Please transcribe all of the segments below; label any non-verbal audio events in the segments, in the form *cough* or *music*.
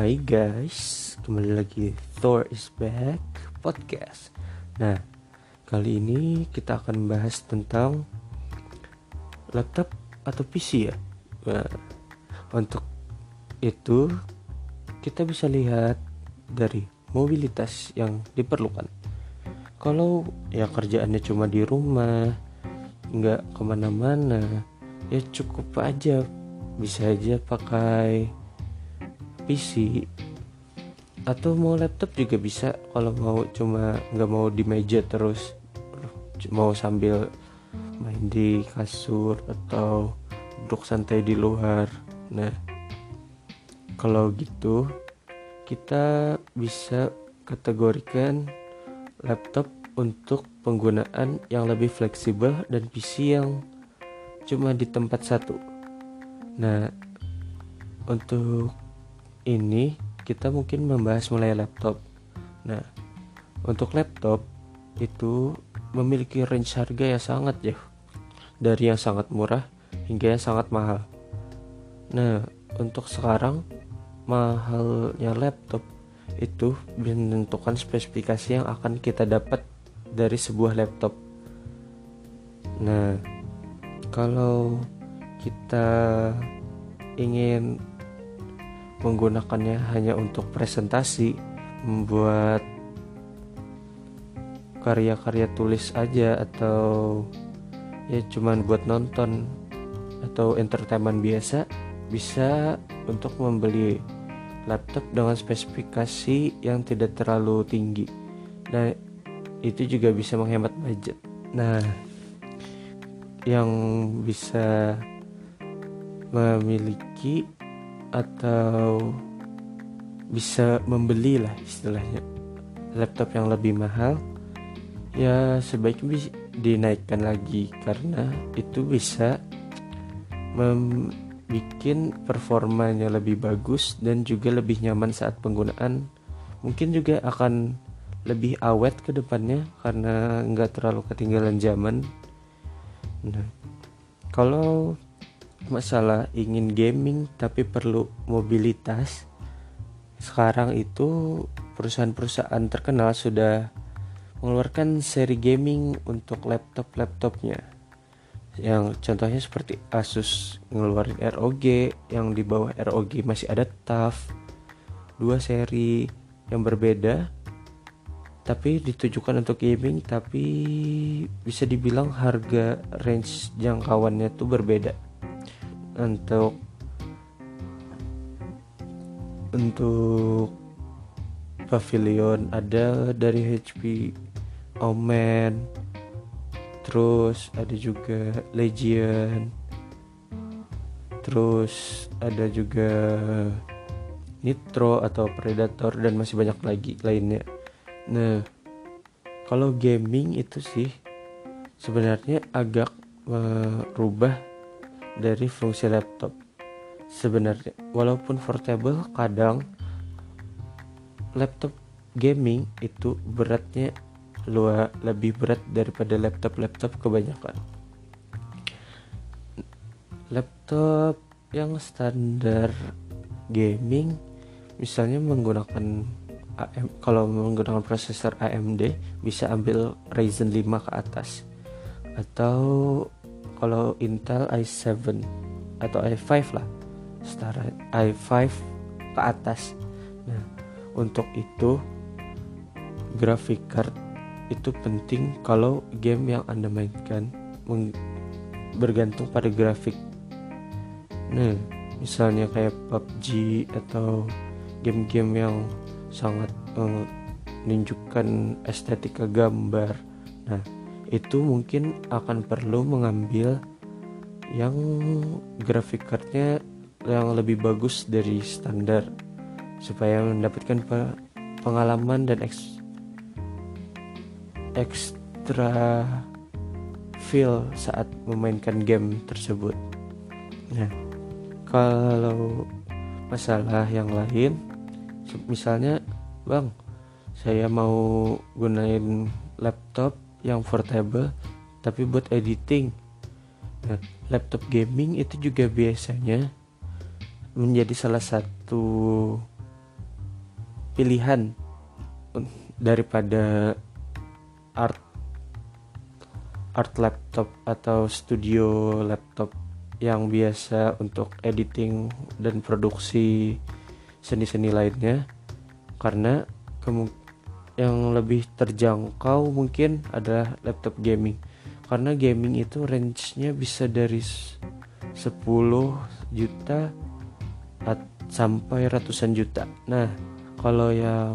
Hai guys, kembali lagi Thor is back podcast. Nah, kali ini kita akan membahas tentang laptop atau PC ya. Nah, untuk itu kita bisa lihat dari mobilitas yang diperlukan. Kalau ya kerjaannya cuma di rumah, nggak ke mana-mana, ya cukup aja bisa aja pakai PC. Atau mau laptop juga bisa kalau mau cuma nggak mau di meja terus mau sambil main di kasur atau duduk santai di luar. Nah kalau gitu kita bisa kategorikan laptop untuk penggunaan yang lebih fleksibel dan PC yang cuma di tempat satu. Nah untuk ini kita mungkin membahas mulai laptop. Nah, untuk laptop itu memiliki range harga yang sangat jauh dari yang sangat murah hingga yang sangat mahal. Nah, untuk sekarang mahalnya laptop itu menentukan spesifikasi yang akan kita dapat dari sebuah laptop. Nah, kalau kita ingin menggunakannya hanya untuk presentasi, membuat karya-karya tulis aja atau ya cuman buat nonton atau entertainment biasa bisa untuk membeli laptop dengan spesifikasi yang tidak terlalu tinggi. Nah, itu juga bisa menghemat budget. Nah, yang bisa memiliki atau bisa membeli lah istilahnya. Laptop yang lebih mahal ya sebaiknya bisa dinaikkan lagi. Karena itu bisa membuat performanya lebih bagus dan juga lebih nyaman saat penggunaan. Mungkin juga akan lebih awet ke depannya karena nggak terlalu ketinggalan zaman. Nah kalau masalah ingin gaming tapi perlu mobilitas. Sekarang itu perusahaan-perusahaan terkenal sudah mengeluarkan seri gaming untuk laptop-laptopnya. Yang contohnya seperti Asus ngeluarin ROG yang di bawah ROG masih ada TUF dua seri yang berbeda tapi ditujukan untuk gaming tapi bisa dibilang harga range jangkauannya tuh berbeda untuk untuk pavilion ada dari HP Omen terus ada juga Legion terus ada juga Nitro atau Predator dan masih banyak lagi lainnya. Nah kalau gaming itu sih sebenarnya agak merubah dari fungsi laptop. Sebenarnya, walaupun portable, kadang laptop gaming itu beratnya luar lebih berat daripada laptop-laptop kebanyakan. Laptop yang standar gaming misalnya menggunakan AM, kalau menggunakan prosesor AMD bisa ambil Ryzen 5 ke atas atau kalau Intel i7 atau i5 lah setara i5 ke atas. Nah untuk itu graphic card itu penting kalau game yang anda mainkan bergantung pada grafik. Nah misalnya kayak PUBG atau game-game yang sangat menunjukkan estetika gambar. Nah itu mungkin akan perlu mengambil yang grafik cardnya yang lebih bagus dari standar supaya mendapatkan pengalaman dan eks ekstra feel saat memainkan game tersebut. Nah, kalau masalah yang lain, misalnya, bang, saya mau gunain laptop yang portable tapi buat editing. Nah, laptop gaming itu juga biasanya menjadi salah satu pilihan daripada art art laptop atau studio laptop yang biasa untuk editing dan produksi seni-seni lainnya. Karena yang lebih terjangkau mungkin adalah laptop gaming karena gaming itu range-nya bisa dari 10 juta sampai ratusan juta. Nah, kalau yang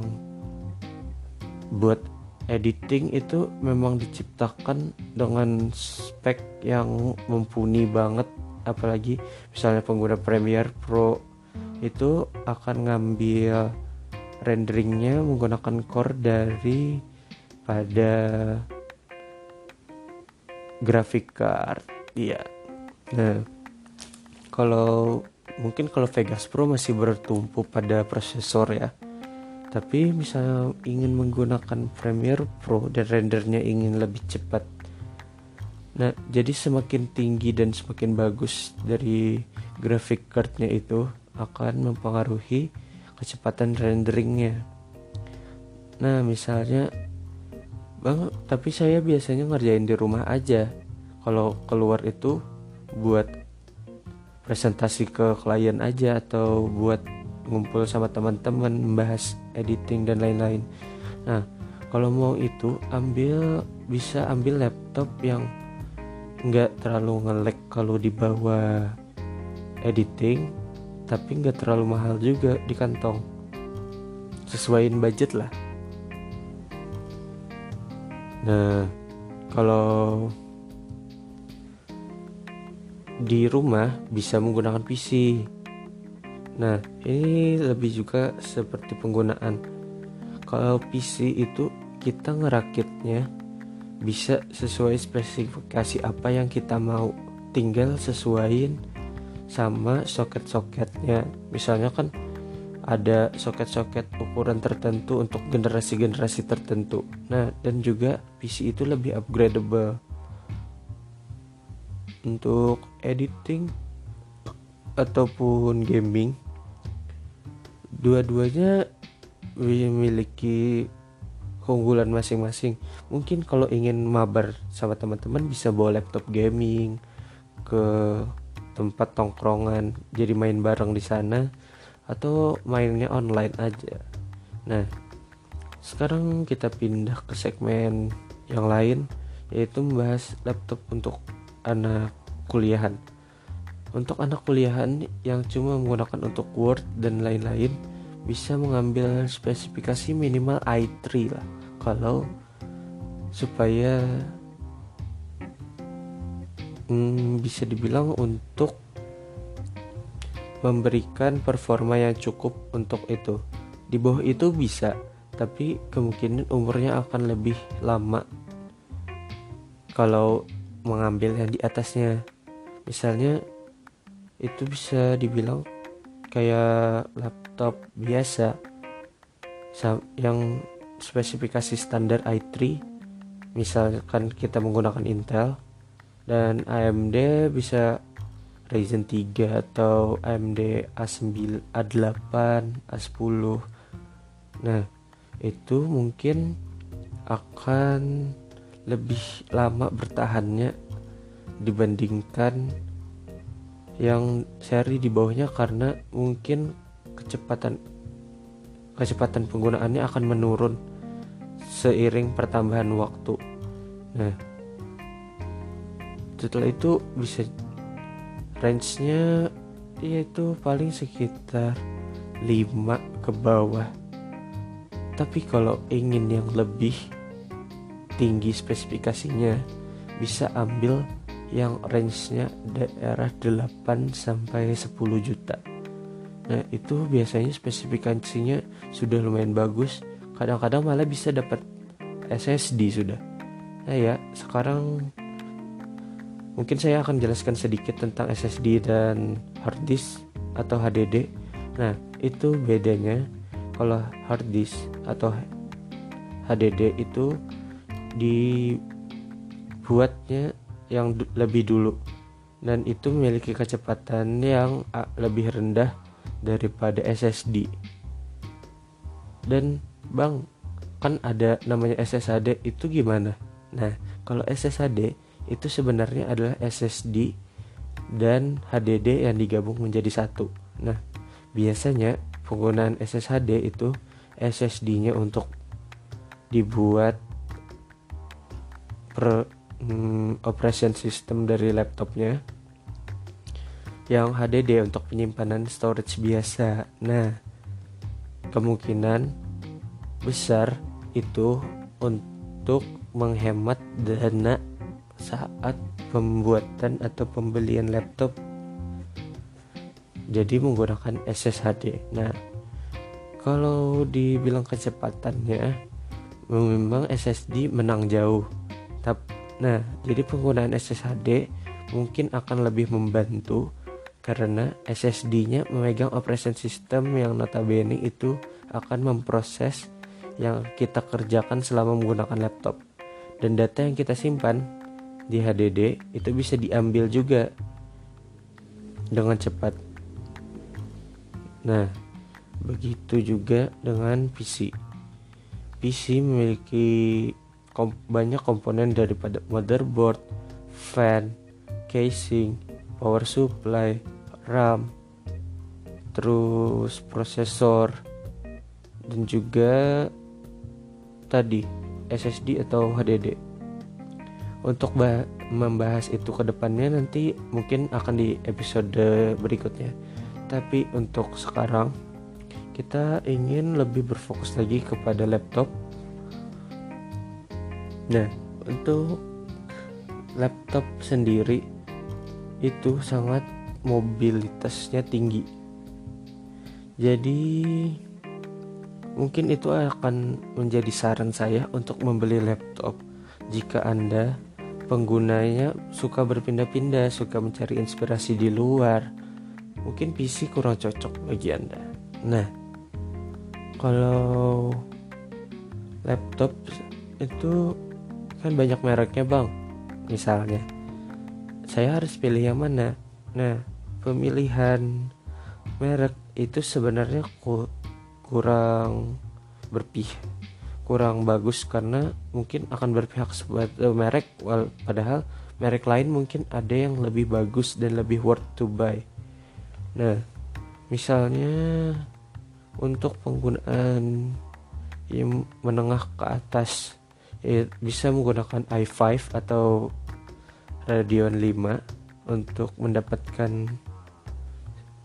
buat editing itu memang diciptakan dengan spek yang mumpuni banget apalagi misalnya pengguna Premiere Pro itu akan ngambil renderingnya menggunakan core dari pada graphic card. Iya. Nah kalau mungkin kalau Vegas Pro masih bertumpu pada prosesor ya. Tapi misalnya ingin menggunakan Premiere Pro dan rendernya ingin lebih cepat. Nah jadi semakin tinggi dan semakin bagus dari graphic cardnya itu akan mempengaruhi kecepatan renderingnya. Nah misalnya bang tapi saya biasanya ngerjain di rumah aja. Kalau keluar itu buat presentasi ke klien aja atau buat ngumpul sama teman-teman membahas editing dan lain-lain. Nah kalau mau itu ambil bisa ambil laptop yang nggak terlalu ngelek kalau dibawa editing tapi nggak terlalu mahal juga di kantong. Sesuaiin budget lah. Nah kalau di rumah bisa menggunakan PC nah ini lebih juga seperti penggunaan. Kalau PC itu kita ngerakitnya bisa sesuai spesifikasi apa yang kita mau. Tinggal sesuaiin sama soket-soketnya. Misalnya kan ada soket-soket ukuran tertentu untuk generasi-generasi tertentu. Nah dan juga PC itu lebih upgradable. Untuk editing ataupun gaming dua-duanya memiliki keunggulan masing-masing. Mungkin kalau ingin mabar sama teman-teman bisa bawa laptop gaming ke tempat tongkrongan, jadi main bareng di sana atau mainnya online aja. Nah, sekarang kita pindah ke segmen yang lain yaitu membahas laptop untuk anak kuliahan. Untuk anak kuliahan yang cuma menggunakan untuk Word dan lain-lain, bisa mengambil spesifikasi minimal i3 lah kalau supaya hmm, bisa dibilang untuk memberikan performa yang cukup untuk itu. Di bawah itu bisa tapi kemungkinan umurnya akan lebih lama kalau mengambil yang di atasnya. Misalnya itu bisa dibilang kayak laptop biasa yang spesifikasi standar i3 misalkan kita menggunakan Intel dan AMD bisa Ryzen 3 atau AMD A9 A8 A10 nah itu mungkin akan lebih lama bertahannya dibandingkan yang seri di bawahnya karena mungkin kecepatan kecepatan penggunaannya akan menurun seiring pertambahan waktu. Nah, setelah itu bisa range-nya yaitu paling sekitar 5 ke bawah. Tapi kalau ingin yang lebih tinggi spesifikasinya bisa ambil yang range-nya daerah 8 sampai 10 juta. Nah, itu biasanya spesifikasinya sudah lumayan bagus. Kadang-kadang malah bisa dapat SSD sudah. Nah, ya, sekarang mungkin saya akan jelaskan sedikit tentang SSD dan hard disk atau HDD. Nah, itu bedanya kalau hard disk atau HDD itu dibuatnya yang lebih dulu dan itu memiliki kecepatan yang lebih rendah daripada SSD. dan bang kan ada namanya SSD itu gimana nah kalau SSD itu sebenarnya adalah SSD dan HDD yang digabung menjadi satu nah biasanya penggunaan SSD itu SSD-nya untuk dibuat per hmm, operation system dari laptopnya yang HDD untuk penyimpanan storage biasa. Nah, kemungkinan besar itu untuk menghemat dana saat pembuatan atau pembelian laptop. Jadi menggunakan SSD. Nah, kalau dibilang kecepatannya memang SSD menang jauh. Nah, jadi penggunaan SSD mungkin akan lebih membantu karena SSD-nya memegang operation system yang notabene itu akan memproses yang kita kerjakan selama menggunakan laptop dan data yang kita simpan di HDD itu bisa diambil juga dengan cepat. Nah, begitu juga dengan PC. PC memiliki kom banyak komponen daripada motherboard, fan, casing, power supply, RAM, terus prosesor, dan juga tadi SSD atau HDD. Untuk membahas itu ke depannya nanti mungkin akan di episode berikutnya. Tapi untuk sekarang kita ingin lebih berfokus lagi kepada laptop. Nah, untuk laptop sendiri itu sangat mobilitasnya tinggi. Jadi mungkin itu akan menjadi saran saya untuk membeli laptop jika Anda penggunanya suka berpindah-pindah, suka mencari inspirasi di luar. Mungkin PC kurang cocok bagi Anda. Nah, kalau laptop itu kan banyak mereknya, Bang. Misalnya, saya harus pilih yang mana? Nah, pemilihan merek itu sebenarnya ku, kurang berpihak kurang bagus karena mungkin akan berpihak sebagai merek wal, padahal merek lain mungkin ada yang lebih bagus dan lebih worth to buy. Nah, misalnya untuk penggunaan yang menengah ke atas ya, bisa menggunakan i5 atau Radeon 5 untuk mendapatkan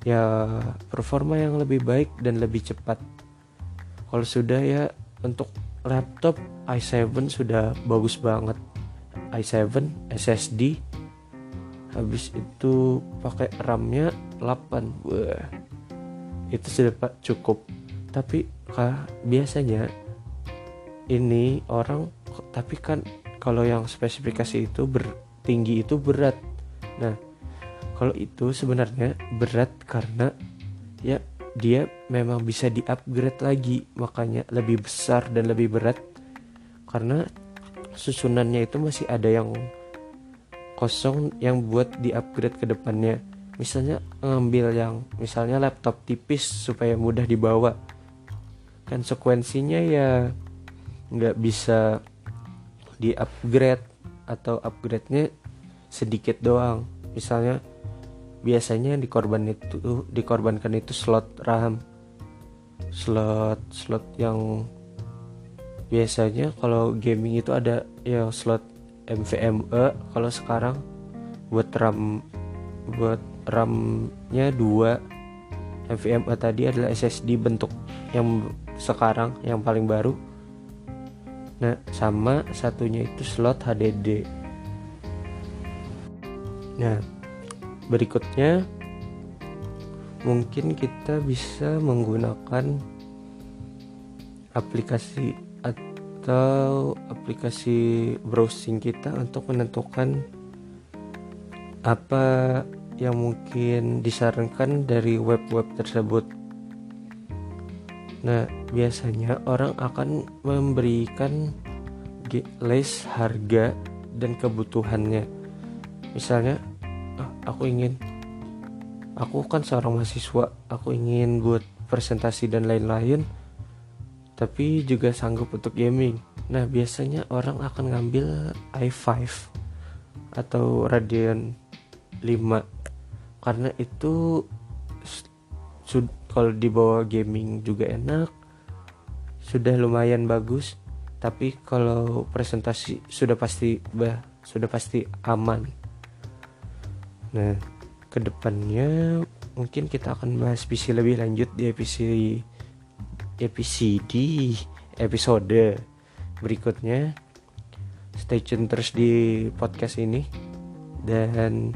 ya performa yang lebih baik dan lebih cepat. Kalau sudah ya untuk laptop i7 sudah bagus banget. i7 SSD habis itu pakai RAM-nya 8. Wah. Itu sudah cukup. Tapi kah biasanya ini orang tapi kan kalau yang spesifikasi itu bertinggi itu berat Nah, kalau itu sebenarnya berat karena ya dia memang bisa di-upgrade lagi, makanya lebih besar dan lebih berat karena susunannya itu masih ada yang kosong yang buat di-upgrade ke depannya. Misalnya ngambil yang misalnya laptop tipis supaya mudah dibawa. Konsekuensinya ya nggak bisa di-upgrade atau upgrade-nya sedikit doang misalnya biasanya yang dikorban itu dikorbankan itu slot RAM slot slot yang biasanya kalau gaming itu ada yang slot NVMe kalau sekarang. Buat RAM buat RAM-nya dua. NVMe tadi adalah SSD bentuk yang sekarang yang paling baru. Nah sama satunya itu slot HDD Nah, berikutnya mungkin kita bisa menggunakan aplikasi atau aplikasi browsing kita untuk menentukan apa yang mungkin disarankan dari web-web tersebut. Nah, biasanya orang akan memberikan list harga dan kebutuhannya. Misalnya, aku ingin aku kan seorang mahasiswa aku ingin buat presentasi dan lain-lain tapi juga sanggup untuk gaming. Nah, biasanya orang akan ngambil i5 atau Radeon 5 karena itu kalau dibawa gaming juga enak sudah lumayan bagus tapi kalau presentasi sudah pasti bah sudah pasti aman nah ke depannya mungkin kita akan bahas PC lebih lanjut di episode episode episode berikutnya. Stay tune terus di podcast ini. Dan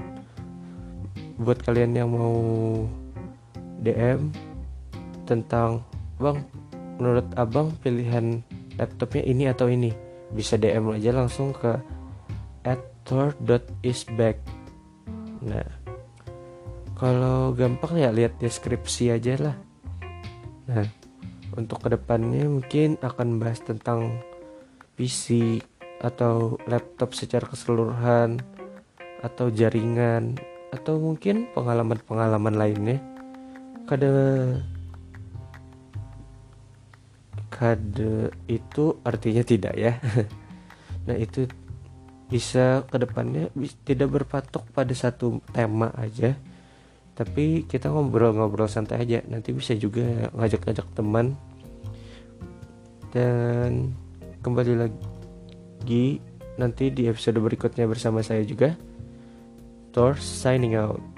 buat kalian yang mau DM tentang bang menurut abang pilihan laptopnya ini atau ini? Bisa DM aja langsung ke @thor.isback nah kalau gampang ya lihat deskripsi aja lah. Nah untuk ke depannya mungkin akan bahas tentang PC atau laptop secara keseluruhan atau jaringan atau mungkin pengalaman-pengalaman lainnya. Kade kade itu artinya tidak ya. *laughs* Nah itu bisa ke depannya tidak berpatok pada satu tema aja. Tapi kita ngobrol-ngobrol santai aja. Nanti bisa juga ngajak-ngajak teman. Dan kembali lagi nanti di episode berikutnya bersama saya juga. Thor signing out